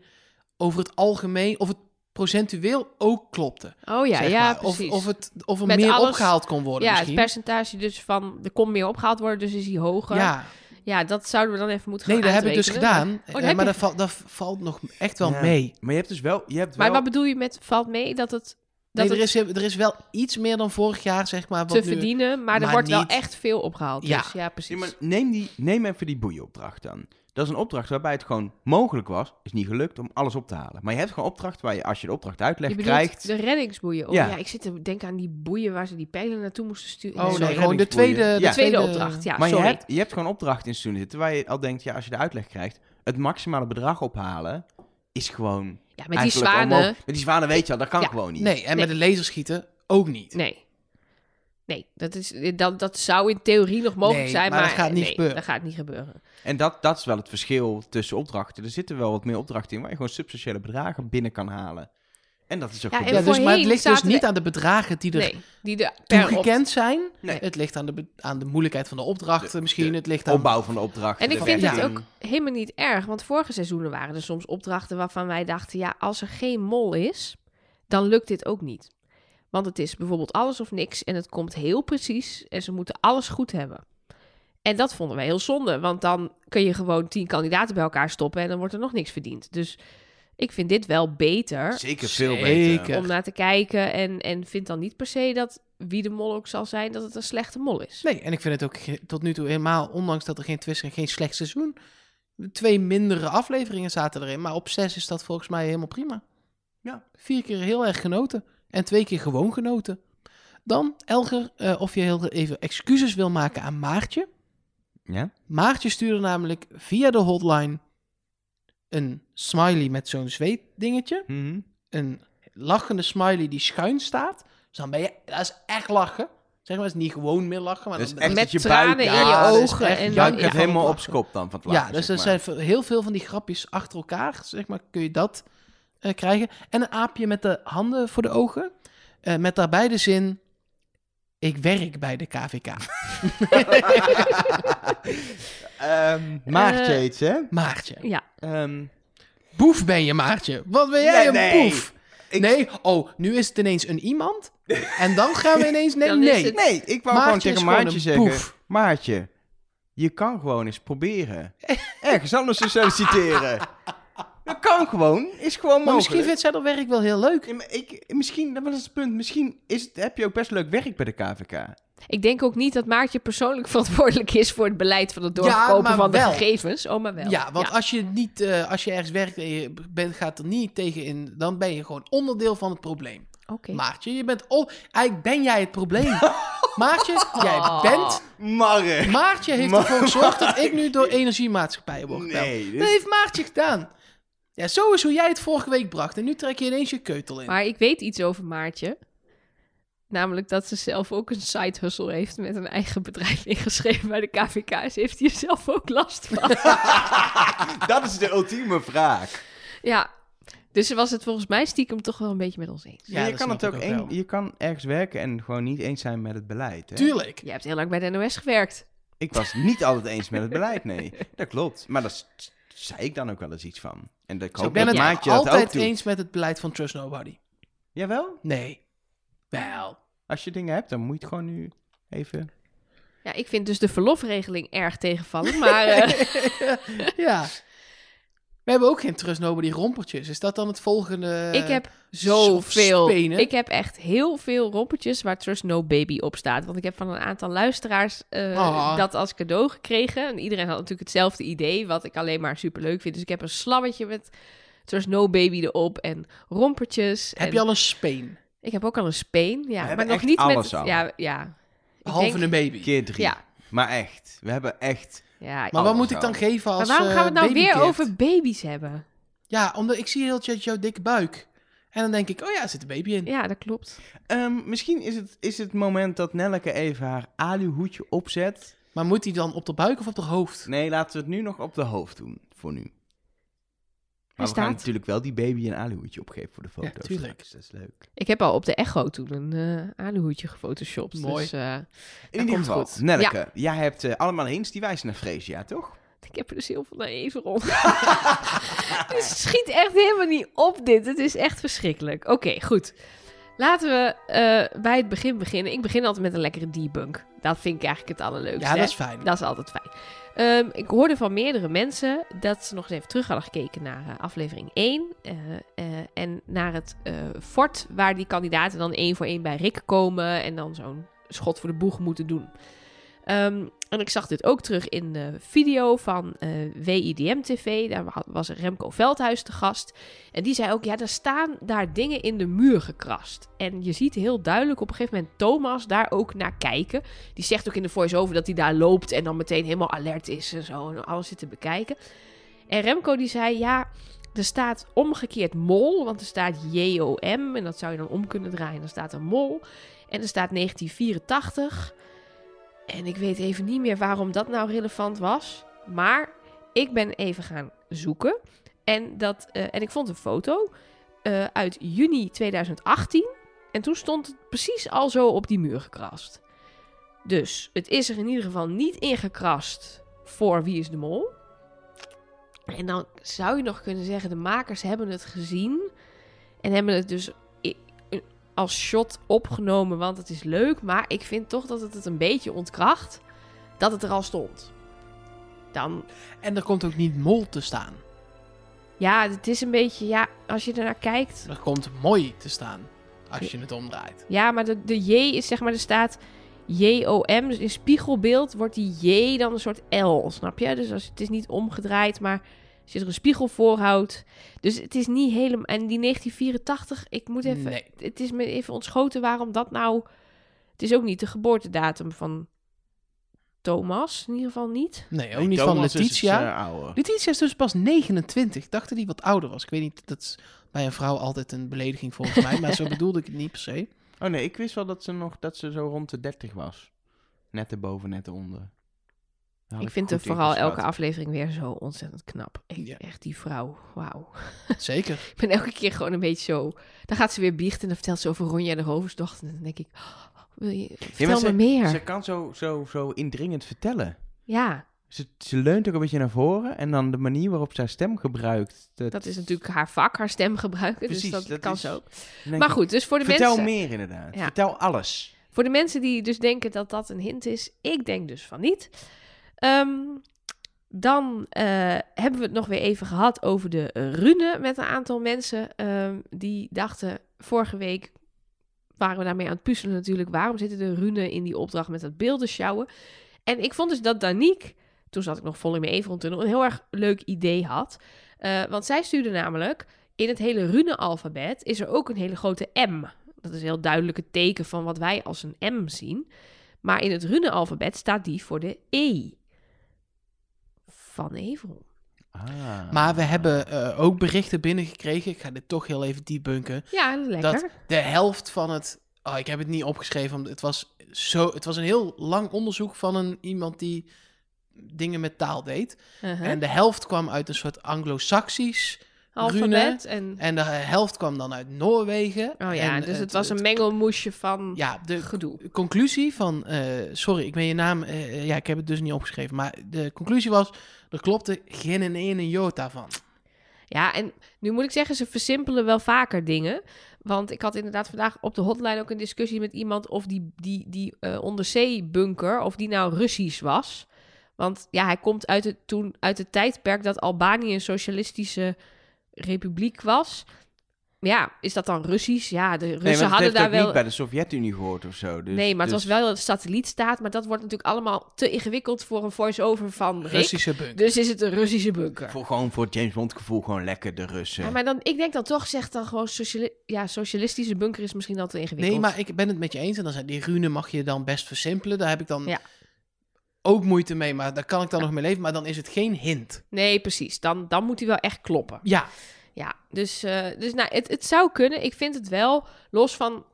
over het algemeen, of het procentueel ook klopte. Oh ja, ja, maar. Of, precies. of, het, of er Met meer alles- opgehaald kon worden ja, het percentage dus van, er kon meer opgehaald worden, dus is hij hoger. Ja, Ja, dat zouden we dan even moeten nee, gaan dat heb ik dus gedaan. Oh, dat maar je. dat, valt dat valt nog echt wel Ja. mee. Maar je hebt dus wel, je hebt Maar wel... wat bedoel je met valt mee dat het, dat Nee, er, is, er is wel iets meer dan vorig jaar, zeg maar. Wat te nu, verdienen, maar er maar wordt wel echt veel opgehaald. Ja. Dus ja, precies. Ja, maar neem, die, neem even die boeienopdracht dan. Dat is een opdracht waarbij het gewoon mogelijk was, is niet gelukt om alles op te halen. Maar je hebt gewoon opdracht waar je, als je de opdracht je uitlegt, bedoelt krijgt... de reddingsboeien. Oh Ja. ja. ik zit te denken aan die boeien waar ze die pijlen naartoe moesten sturen. Oh Nee, gewoon de tweede, de Ja. de tweede opdracht. Ja, maar je hebt, je hebt gewoon opdrachten in seizoen zitten waar je al denkt, ja, als je de uitleg krijgt, het maximale bedrag ophalen is gewoon Ja, met die zwanen. Met die zwanen weet je al, dat kan Ja. gewoon niet. Nee, en Nee. met de laserschieten ook niet. Nee. Nee, dat, is, dat, dat zou in theorie nog mogelijk Nee, zijn, maar maar, dat gaat niet nee, gebeuren. dat gaat niet gebeuren. En dat, dat is wel het verschil tussen opdrachten. Er zitten wel wat meer opdrachten in waar je gewoon substantiële bedragen binnen kan halen. En dat is ook Ja, goed. en Ja, dus, maar het ligt dus niet aan de bedragen die er Nee, die er op- zijn. Nee. Het ligt aan de, aan de moeilijkheid van de opdrachten De- misschien. de het ligt aan... opbouw van de opdrachten. En ik vind het ook helemaal niet erg, want vorige seizoenen waren er soms opdrachten waarvan wij dachten, ja, als er geen mol is, dan lukt dit ook niet. Want het is bijvoorbeeld alles of niks en het komt heel precies en ze moeten alles goed hebben. En dat vonden wij heel zonde, want dan kun je gewoon tien kandidaten bij elkaar stoppen en dan wordt er nog niks verdiend. Dus ik vind dit wel beter Zeker veel Zeker. beter. om naar te kijken en, en vind dan niet per se dat wie de mol ook zal zijn, dat het een slechte mol is. Nee, en ik vind het ook tot nu toe helemaal, ondanks dat er geen twist is en geen slecht seizoen, twee mindere afleveringen zaten erin. Maar op zes is dat volgens mij helemaal prima. Ja. Vier keer heel erg genoten. En twee keer gewoon genoten. Dan, Elger, eh, of je heel even excuses wil maken aan Maartje. Ja? Maartje stuurde namelijk via de hotline een smiley met zo'n zweetdingetje. Mhm. Een lachende smiley die schuin staat. Dus dan ben je, dat is echt lachen. Zeg maar, het is niet gewoon meer lachen. Maar dan, Met je tranen buik... in ja, je ogen. echt En dan, het ja, helemaal op kop dan van het Ja, lachen, dus zeg er zijn heel veel van die grapjes achter elkaar, zeg maar, kun je dat eh, krijgen. En een aapje met de handen voor de ogen, eh, met daarbij de zin, ik werk bij de KVK. Ehm, Maartje Eh, hè? Maartje. ja. Ehm, Boef ben je, Maartje. Wat ben jij Nee, een nee. boef? Ik- Nee, oh, nu is het ineens een iemand. En dan gaan we ineens, nee, nee. het- nee, ik wou Maartje gewoon tegen Maartje zeggen... boef. Maartje, je kan gewoon eens proberen. Ergens anders te solliciteren. Dat kan gewoon, is gewoon Maar mogelijk. misschien vindt zij dat werk wel heel leuk. Ja, maar ik, misschien, dat was het punt, misschien is, het- heb je ook best leuk werk bij de KVK. Ik denk ook niet dat Maartje persoonlijk verantwoordelijk is voor het beleid van het doorverkopen maar van de wel. gegevens. Oh, maar wel. Ja, want Als, je niet, eh, als je ergens werkt en je bent, gaat er niet tegen in, dan ben je gewoon onderdeel van het probleem. Oké. Maartje, je bent... Oh, eigenlijk ben jij het probleem. Maartje, jij Oh. bent... Marre! Maartje heeft ervoor gezorgd dat ik nu door energiemaatschappijen word. Nee, dit- Dat heeft Maartje gedaan. Ja, zo is hoe jij het vorige week bracht. En nu trek je ineens je keutel in. Maar ik weet iets over Maartje. Namelijk dat ze zelf ook een side hustle heeft met een eigen bedrijf ingeschreven bij de KVK. Ze heeft hier zelf ook last van. dat is de ultieme vraag. ja, dus ze was het volgens mij stiekem toch wel een beetje met ons eens. Ja, je, kan het ook ook een- wel. je kan ergens werken en gewoon niet eens zijn met het beleid. Hè? Tuurlijk. Jij hebt heel lang bij de NOS gewerkt. Ik was niet altijd eens met het beleid, nee. Dat klopt. Maar daar zei ik dan ook wel eens iets van. En dat ik ik ben dat het dat ook altijd eens met het beleid van Trust Nobody. Jawel? Nee. Wel. Als je dingen hebt, dan moet je het gewoon nu even... Ja, ik vind dus de verlofregeling erg tegenvallen. Maar eh, ja. We hebben ook geen Trust Nobody rompertjes. Is dat dan het volgende? ik heb zoveel. spenen? Ik heb echt heel veel rompertjes waar Trust No Baby op staat. Want ik heb van een aantal luisteraars eh, Oh. dat als cadeau gekregen. En iedereen had natuurlijk hetzelfde idee, wat ik alleen maar super leuk vind. Dus ik heb een slabbetje met Trust No Baby erop en rompertjes. Heb en je al een speen? Ik heb ook al een speen. Ja, maar nog echt niet alles met. al. Ja, ja. Behalve denk- een baby. Keer drie. Ja, Maar echt, we hebben echt... ja. Maar wat moet ik dan geven als maar waarom gaan we het eh, nou weer over baby's hebben? Ja, omdat ik zie heel tijd jouw dikke buik. En dan denk ik, oh ja, er zit een baby in. Ja, dat klopt. Ehm, misschien is het, is het moment dat Nelleke even haar aluhoedje opzet. Maar moet die dan op de buik of op de hoofd? Nee, laten we het nu nog op de hoofd doen, voor nu. Maar we staat. gaan natuurlijk wel die baby een aluhoedje opgeven voor de Ja, foto's. tuurlijk. straks. Dat is leuk. Ik heb al op de echo toen een eh aluhoedje gefotoshopt. Mooi. Dus, eh, In ieder komt geval, goed. Nelleke, jij hebt eh, allemaal hints die wijzen naar Freesia, toch? Ik heb er dus heel veel naar even rond. het schiet echt helemaal niet op dit. Het is echt verschrikkelijk. Oké, goed. Laten we eh, bij het begin beginnen. Ik begin altijd met een lekkere debunk. Dat vind ik eigenlijk het allerleukste. Ja, dat is fijn. Dat is altijd fijn. Ehm, ik hoorde van meerdere mensen dat ze nog eens even terug hadden gekeken naar eh, aflevering 1. eh, en naar het fort waar die kandidaten dan één voor één bij Rick komen. En dan zo'n schot voor de boeg moeten doen. Ehm, en ik zag dit ook terug in de video van eh WIDM TV. Daar wa- was Remco Veldhuis te gast. En die zei ook, ja, er staan daar dingen in de muur gekrast. En je ziet heel duidelijk op een gegeven moment Thomas daar ook naar kijken. Die zegt ook in de voice-over dat hij daar loopt en dan meteen helemaal alert is en zo. En alles zit te bekijken. En Remco die zei, ja, er staat omgekeerd mol, want er staat JOM en dat zou je dan om kunnen draaien. Dan staat er mol en er staat 1984. En ik weet even niet meer waarom dat nou relevant was. Maar ik ben even gaan zoeken. En, dat, eh, en ik vond een foto eh, uit juni 2018. En toen stond het precies al zo op die muur gekrast. Dus het is er in ieder geval niet ingekrast voor Wie is de Mol. En dan zou je nog kunnen zeggen, de makers hebben het gezien. En hebben het dus als shot opgenomen, want het is leuk. Maar ik vind toch dat het het een beetje ontkracht dat het er al stond. Dan, En er komt ook niet mol te staan. ja, het is een beetje, ja, als je ernaar kijkt. Er komt mooi te staan. Als je het omdraait. Ja, maar de, de J is zeg maar, er staat J-O-M. Dus in spiegelbeeld wordt die J dan een soort L, snap je? Dus als, het is niet omgedraaid, maar je er een spiegel voor houdt. Dus het is niet helemaal... En die 1984, ik moet even... Nee. Het is me even ontschoten waarom dat nou... Het is ook niet de geboortedatum van Thomas, in ieder geval niet. Nee, ook Nee, niet Thomas van is het, Letitia. eh. Letitia is dus pas 29. Ik dacht dat hij wat ouder was. Ik weet niet, dat is bij een vrouw altijd een belediging volgens mij. Maar zo bedoelde ik het niet per se. Oh nee, ik wist wel dat ze nog dat ze zo rond de 30 was. Net erboven, net eronder. Had ik vind het vooral elke aflevering weer zo ontzettend knap. Ik, Ja. Echt die vrouw, wauw. Zeker. Ik ben elke keer gewoon een beetje zo. Dan gaat ze weer biechten en dan vertelt ze over Ronja de Roversdochter. En dan denk ik, oh, wil je, vertel maar me meer. Ze kan zo, zo, zo indringend vertellen. Ja, Ze, ze leunt ook een beetje naar voren en dan de manier waarop ze haar stem gebruikt. Dat, dat is natuurlijk haar vak, haar stem gebruiken. Precies, dus dat, dat kan is- zo. Maar goed, dus voor de, Vertel mensen, meer inderdaad. Ja. Vertel alles. voor de mensen die dus denken dat dat een hint is, ik denk dus van niet. Ehm, dan eh, hebben we het nog weer even gehad over de rune met een aantal mensen ehm, die dachten vorige week waren we daarmee aan het puzzelen natuurlijk. Waarom zitten de runen in die opdracht met dat beelden sjouwen? En ik vond dus dat Danique, toen zat ik nog vol in mijn Everon-tunnel, een heel erg leuk idee had. Eh, want zij stuurde namelijk, in het hele rune-alfabet is er ook een hele grote M. Dat is een heel duidelijk teken van wat wij als een M zien. Maar in het rune-alfabet staat die voor de E. Van Everon. Ah. Maar we hebben eh, ook berichten binnengekregen. Ik ga dit toch heel even debunken. Ja, lekker. Dat de helft van het... Oh, ik heb het niet opgeschreven. want Het was, zo, het was een heel lang onderzoek van een, iemand die dingen met taal deed. Uh-huh. En de helft kwam uit een soort anglo-saxisch. Alfabet en... En de helft kwam dan uit Noorwegen. Oh ja, En dus het was een mengelmoesje van Ja, de gedoe. conclusie van... eh, sorry, ik ben je naam... eh, ja, ik heb het dus niet opgeschreven. Maar de conclusie was... Er klopte geen ene jota van. Ja, en nu moet ik zeggen, ze versimpelen wel vaker dingen. Want ik had inderdaad vandaag op de hotline ook een discussie met iemand of die, die, die eh, onderzeebunker, of die nou Russisch was. Want ja, hij komt uit het, toen, uit het tijdperk dat Albanië een socialistische republiek was. Ja, is dat dan Russisch? Ja, de Russen nee, hadden heeft daar ook wel... niet bij de Sovjet-Unie gehoord of zo. Dus, nee, maar het dus- was wel een satellietstaat. Maar dat wordt natuurlijk allemaal te ingewikkeld voor een voice-over van Rick. Russische bunker. Dus is het een Russische bunker. Voor, gewoon voor het James Bond gevoel gewoon lekker de Russen. Ja, maar dan, ik denk dan toch, zeg dan gewoon sociali ja, socialistische bunker is misschien al te ingewikkeld. Nee, maar ik ben het met je eens. En dan zijn die rune mag je dan best versimpelen. Daar heb ik dan Ja. Ook moeite mee. Maar daar kan ik dan nog mee leven. Maar dan is het geen hint. Nee, precies. Dan, dan moet hij wel echt kloppen. Ja, Ja, dus, eh, dus nou, het, het zou kunnen. Ik vind het wel, los van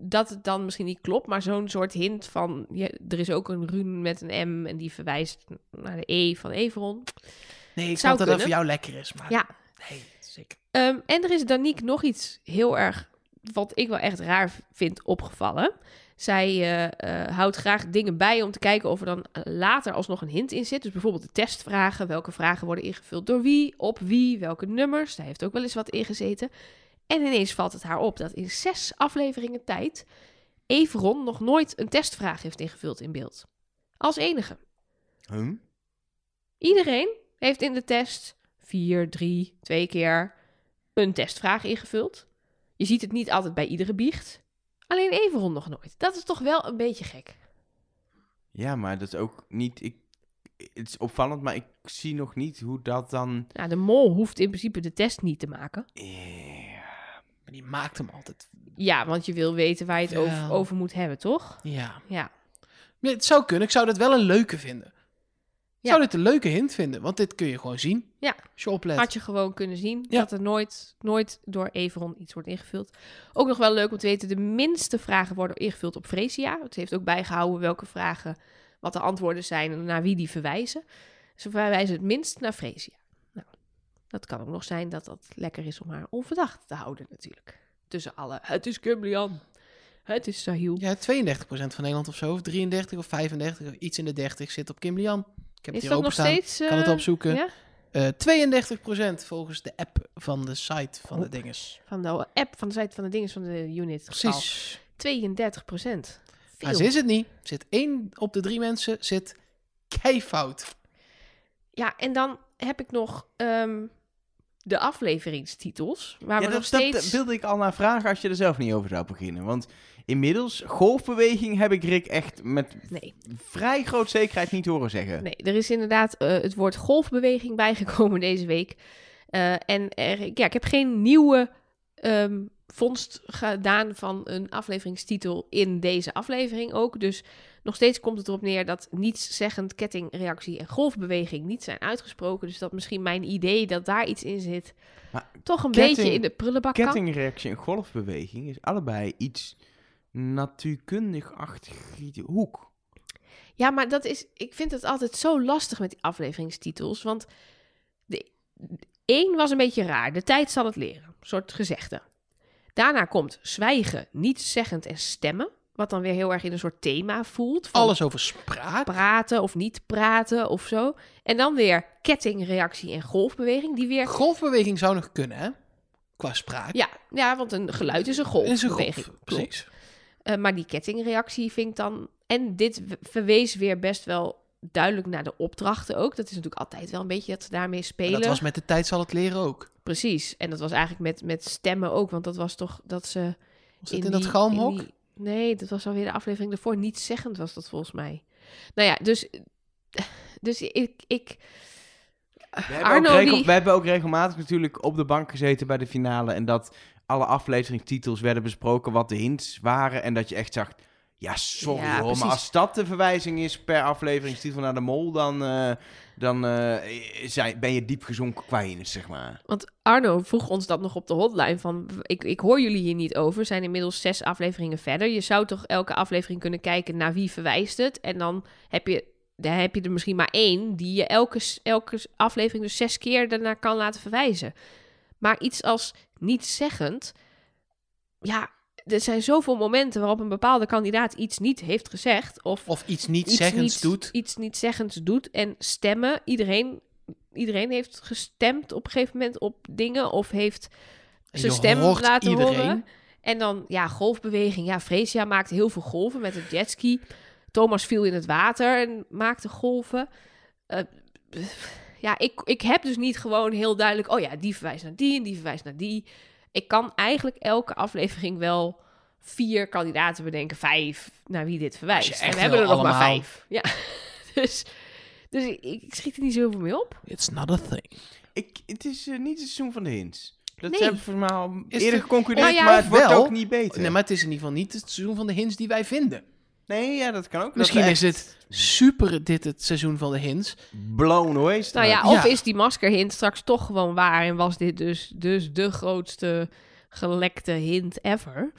dat het dan misschien niet klopt, maar zo'n soort hint van, ja, er is ook een rune met een M en die verwijst naar de E van Everon. nee, ik Zou dat dat voor jou lekker is. Maar Ja. nee, zeker. Ehm, en er is Danique nog iets heel erg, wat ik wel echt raar vind, opgevallen. Zij eh, eh, houdt graag dingen bij om te kijken of er dan eh, later alsnog een hint in zit. Dus bijvoorbeeld de testvragen. Welke vragen worden ingevuld door wie, op wie, welke nummers. Daar heeft ook wel eens wat in gezeten. En ineens valt het haar op dat in zes afleveringen tijd Everon nog nooit een testvraag heeft ingevuld in beeld. Als enige. Huh? Iedereen heeft in de test vier, drie, twee keer een testvraag ingevuld. Je ziet het niet altijd bij iedere biecht. Alleen Everon nog nooit. Dat is toch wel een beetje gek. Ja, maar dat is ook niet... Ik, het is opvallend, maar ik zie nog niet hoe dat dan... Nou, de mol hoeft in principe de test niet te maken. Ja. Maar die maakt hem altijd. Ja, want je wil weten waar je het over, Ja. over moet hebben, toch? Ja. Ja. Het zou kunnen. Ik zou dat wel een leuke vinden. Ja. zou dit een leuke hint vinden. Want dit kun je gewoon zien. Ja. Als je oplet. Had je gewoon kunnen zien Ja. dat er nooit, nooit door Everon iets wordt ingevuld. Ook nog wel leuk om te weten, de minste vragen worden ingevuld op Freesia. Het heeft ook bijgehouden welke vragen, wat de antwoorden zijn en naar wie die verwijzen. Ze verwijzen het minst naar Freesia. Nou, dat kan ook nog zijn dat dat lekker is om haar onverdacht te houden natuurlijk. Tussen alle, het is Kimberly het is Sahil. Ja, 32% van Nederland of zo. Of 33 of 35. Of iets in de 30 zit op Kim Lian. Ik heb is het dat nog steeds... Kan het eh, opzoeken. Ja? Eh 32% volgens de app van de site van de dinges. Van de app, van de site van de dingen van de unit. Precies. 32 procent. Maar ze is het niet. Zit één op de drie mensen zit keifout. Ja, en dan heb ik nog ehm, de afleveringstitels. Waar Ja, we dat, nog dat steeds... wilde ik al naar vragen als je er zelf niet over zou beginnen. Want inmiddels, golfbeweging heb ik Rick echt met Nee, vrij groot zekerheid niet horen zeggen. nee, er is inderdaad eh, het woord golfbeweging bijgekomen deze week. Eh, en er, ja, ik heb geen nieuwe ehm, vondst gedaan van een afleveringstitel in deze aflevering ook. Dus nog steeds komt het erop neer dat nietszeggend kettingreactie en golfbeweging niet zijn uitgesproken. Dus dat misschien mijn idee dat daar iets in zit, Maar toch een ketting- beetje in de prullenbak kan. Kettingreactie en golfbeweging is allebei iets natuurkundig-achtig hoek. Ja, maar dat is, ik vind het altijd zo lastig met die afleveringstitels. Want de, één was een beetje raar. De tijd zal het leren. Een soort gezegde. Daarna komt zwijgen, niets zeggend en stemmen. Wat dan weer heel erg in een soort thema voelt. Alles over spraak. praten of niet praten of zo. En dan weer kettingreactie en golfbeweging. Die weer. Golfbeweging zou nog kunnen, hè? Qua spraak. Ja, ja, want een geluid is een is een golf. Precies. Eh, maar die kettingreactie vind ik dan... En dit verwees weer best wel duidelijk naar de opdrachten ook. Dat is natuurlijk altijd wel een beetje dat ze daarmee En spelen. dat was met de tijd zal het leren ook. Precies. En dat was eigenlijk met, met stemmen ook. Want dat was toch dat ze... Was het in, dat galmhok? in die- Nee, dat was alweer de aflevering ervoor. Niet zeggend was dat volgens mij. Nou ja, dus... Dus ik... ik We hebben, Arno ook regel- die- we hebben ook regelmatig natuurlijk op de bank gezeten bij de finale. En dat alle afleveringstitels werden besproken wat de hints waren. En dat je echt zag, ja sorry Ja, hoor, maar als dat de verwijzing is per afleveringstitel naar de mol, dan, eh, dan eh, zijn, ben je diep gezonken qua zeg maar. Want Arno vroeg ons dat nog op de hotline van... Ik, ik hoor jullie hier niet over. Zijn inmiddels zes afleveringen verder. Je zou toch elke aflevering kunnen kijken naar wie verwijst het. En dan heb je, dan heb je er misschien maar één... die je elke, elke aflevering dus zes keer daarna kan laten verwijzen. Maar iets als niet zeggend... Ja, er zijn zoveel momenten waarop een bepaalde kandidaat iets niet heeft gezegd... of Of iets niet iets zeggends doet. Iets niet zeggends doet. En stemmen. Iedereen, iedereen heeft gestemd op een gegeven moment op dingen. Of heeft zijn stem laten iedereen. horen. En dan, ja, golfbeweging. Ja, Freesia maakte heel veel golven met het jetski. Thomas viel in het water en maakte golven. Eh, ja, ik, ik heb dus niet gewoon heel duidelijk... Oh ja, die verwijst naar die en die verwijst naar die. Ik kan eigenlijk elke aflevering wel vier kandidaten bedenken. Vijf naar wie dit verwijst. En we hebben er nog maar vijf. Ja, dus, dus ik, ik schiet er niet zo heel veel mee op. It's not a thing. Ik, het is eh, niet het seizoen van de hints. Dat Nee. hebben we volgens mij al Is eerder geconcludeerd, Nou ja, maar het wordt wel. ook niet beter. Nee, maar het is in ieder geval niet het seizoen van de hints die wij vinden. Nee, ja, dat kan ook. Misschien is het super dit het seizoen van de hints. blown away Nou ja, of Ja. is die maskerhint straks toch gewoon waar en was dit dus, dus de grootste gelekte hint ever?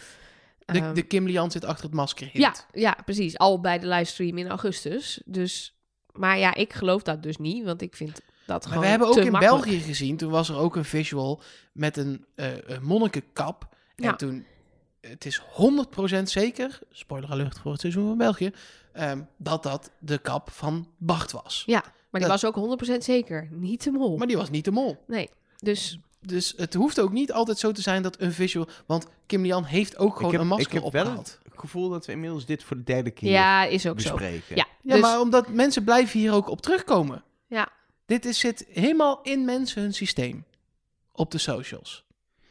De, Ehm, de Kim Lian zit achter het masker hint. ja, ja, precies. Al bij de livestream in augustus. Dus, maar ja, ik geloof dat dus niet, want ik vind dat Maar gewoon we hebben ook in makkelijk. België gezien, toen was er ook een visual met een, eh een monnikenkap. En Ja. toen, het is 100% zeker, spoiler alert voor het seizoen van België, ehm, dat dat de kap van Bart was. Ja, maar die Dat- was ook 100% zeker. Niet de mol. Maar die was niet de mol. Nee, dus Dus het hoeft ook niet altijd zo te zijn dat een visual... Want Kim Lian heeft ook gewoon heb- een ik masker heb wel opgehaald. het gevoel dat we inmiddels dit voor de derde keer ja, is ook zo. bespreken. Ja, Ja, dus, maar omdat mensen blijven hier ook op terugkomen. ja. Dit is, zit helemaal in mensen hun systeem. Op de socials.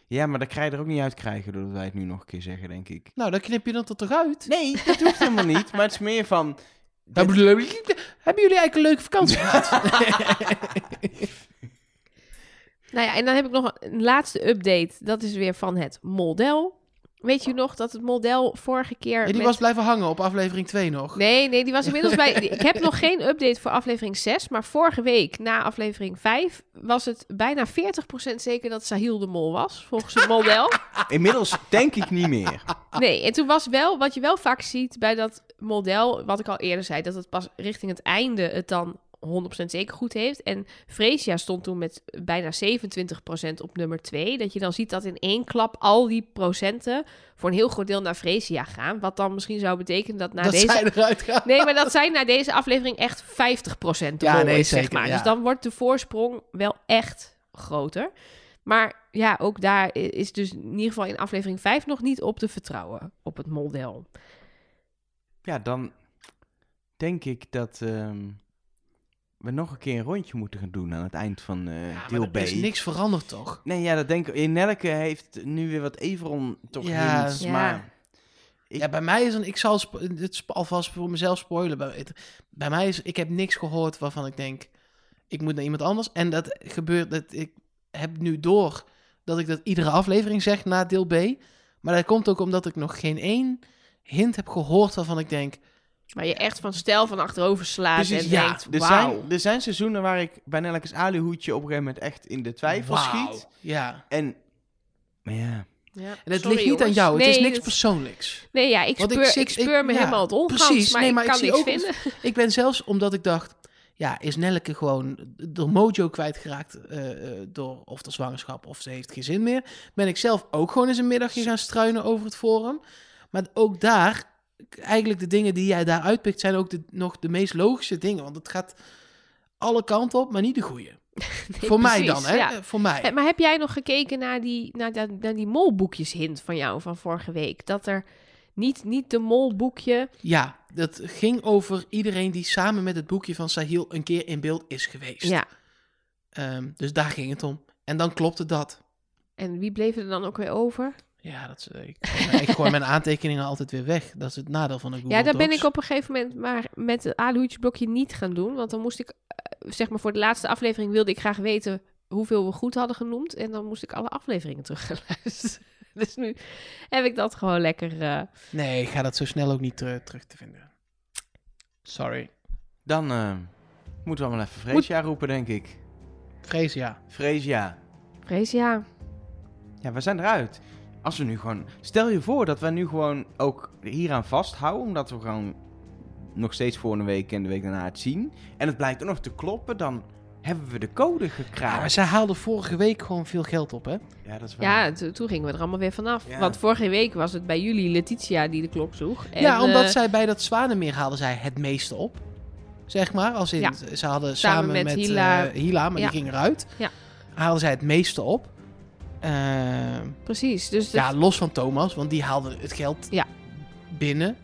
Ja, maar dat krijg je er ook niet uit krijgen doordat wij het nu nog een keer zeggen, denk ik. Nou, dan knip je dat er toch uit? Nee, dat hoeft helemaal niet. Maar het is meer van... Hebben jullie hebben jullie eigenlijk een leuke vakantie gehad? Nou ja, en dan heb ik nog een laatste update. Dat is weer van het model. Weet je nog dat het model vorige keer... Ja, die met- was blijven hangen op aflevering 2 nog. Nee, nee, die was inmiddels bij... Ik heb nog geen update voor aflevering 6, maar vorige week na aflevering 5 was het bijna 40% zeker dat Sahil de mol was, volgens het model. Inmiddels denk ik niet meer. Nee, en toen was wel, wat je wel vaak ziet bij dat model, wat ik al eerder zei, dat het pas richting het einde het dan 100% zeker goed heeft. En Freesia stond toen met bijna 27% op nummer 2. Dat je dan ziet dat in één klap al die procenten voor een heel groot deel naar Freesia gaan. Wat dan misschien zou betekenen dat na dat deze... zij eruit gaan. Nee, maar dat zijn na deze aflevering echt 50% de Ja, nee, is, zeg maar. ja. Dus dan wordt de voorsprong wel echt groter. Maar ja, ook daar is dus in ieder geval in aflevering 5 nog niet op te vertrouwen, op het model. Ja, dan denk ik dat ehm, we nog een keer een rondje moeten gaan doen aan het eind van eh, Ja, maar deel er B. is niks veranderd toch? Nee, ja, dat denk ik. In Nelke heeft nu weer wat Everon toch Ja, hints, ja. maar... Ik- Ja, bij mij is een. Ik zal het alvast voor mezelf spoilen. Bij, het- bij mij is. Ik heb niks gehoord waarvan ik denk. Ik moet naar iemand anders. En dat gebeurt. Dat ik heb nu door dat ik dat iedere aflevering zeg na deel B. Maar dat komt ook omdat ik nog geen één hint heb gehoord waarvan ik denk. Waar je echt van stijl van achterover slaat Precies, en ja. denkt, er, zijn, er zijn seizoenen waar ik bij Nelke's alihoedje op een gegeven moment echt in de twijfel schiet. Ja. En, maar ja, Ja, En het sorry, ligt niet aan jou. Het is niks dat- persoonlijks. Nee, ja, ik speur, ik, zit- ik- speur me ja, helemaal het ongans, precies. maar Nee, ik maar ik kan zie niks ook- vinden. Ik ben zelfs omdat ik dacht. Ja, is Nelleke gewoon de mojo kwijtgeraakt eh, eh, door of de zwangerschap of ze heeft geen zin meer. Ben ik zelf ook gewoon eens een middagje gaan struinen over het forum. Maar ook daar, eigenlijk de dingen die jij daar uitpikt, zijn ook de, nog de meest logische dingen. Want het gaat alle kanten op, maar niet de goede. Nee, Voor mij dan, hè? ja. Eh, Voor mij. Maar heb jij nog gekeken naar die, naar, dat- naar die molboekjes hint van jou van vorige week? Dat er niet, niet de molboekje... Ja, dat ging over iedereen die samen met het boekje van Sahil een keer in beeld is geweest. Ja, Ehm, dus daar ging het om. En dan klopte dat. en wie bleef er dan ook weer over? Ja, dat is, ik, ik gooi mijn aantekeningen altijd weer weg. Dat is het nadeel van een Google ja, daar ben ik op een gegeven moment maar met het aluhoedjesblokje niet gaan doen. Want dan moest ik, eh, zeg maar voor de laatste aflevering wilde ik graag weten hoeveel we goed hadden genoemd. En dan moest ik alle afleveringen terug gaan luisteren. Dus nu heb ik dat gewoon lekker... eh, Nee, ik ga dat zo snel ook niet ter- terug te vinden. Sorry. dan eh, moeten we wel even Freesia roepen, denk ik. Freesia. vrees, ja. Ja, we zijn eruit. Als we nu gewoon... Stel je voor dat we nu gewoon ook hieraan vasthouden, omdat we gewoon nog steeds volgende week en de week daarna het zien. En het blijkt ook nog te kloppen, dan hebben we de code Ja, maar gekraakt. zij haalde vorige week gewoon veel geld op, hè? Ja, dat is waar. Ja, to- toen gingen we er allemaal weer vanaf. Ja. Want vorige week was het bij jullie Letitia die de klok sloeg. En, ja, omdat eh, zij bij dat Zwanenmeer haalden zij het meeste op. Zeg maar, als in, Ja. ze hadden Samen samen, met met, Hila. eh, Hila, maar Ja. die ging eruit. Ja. Haalden zij het meeste op. Ehm, Precies, dus... ja, dat- los van Thomas, want die haalde het geld Ja. binnen.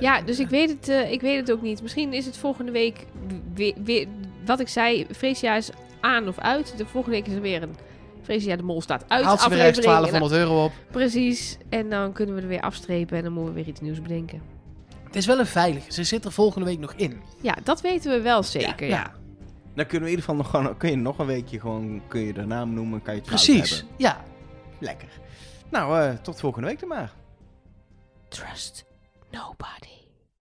Ja, dus ik weet, het, eh, ik weet het ook niet. Misschien is het volgende week weer... weer wat ik zei, Freesia is aan of uit. De volgende week is er weer een... Freesia de Mol staat uit Haalt ze weer ergens aflevering. En 1200 euro op. Precies. En dan kunnen we er weer afstrepen en dan moeten we weer iets nieuws bedenken. Het is wel een veilige. Ze zit er volgende week nog in. Ja, dat weten we wel zeker. Ja, Ja, Dan kunnen we in ieder geval nog, gewoon, kun je nog een weekje gewoon, kun je de naam noemen, kan je het precies. Ja. Lekker. Nou, eh, tot volgende week dan maar. Trust nobody.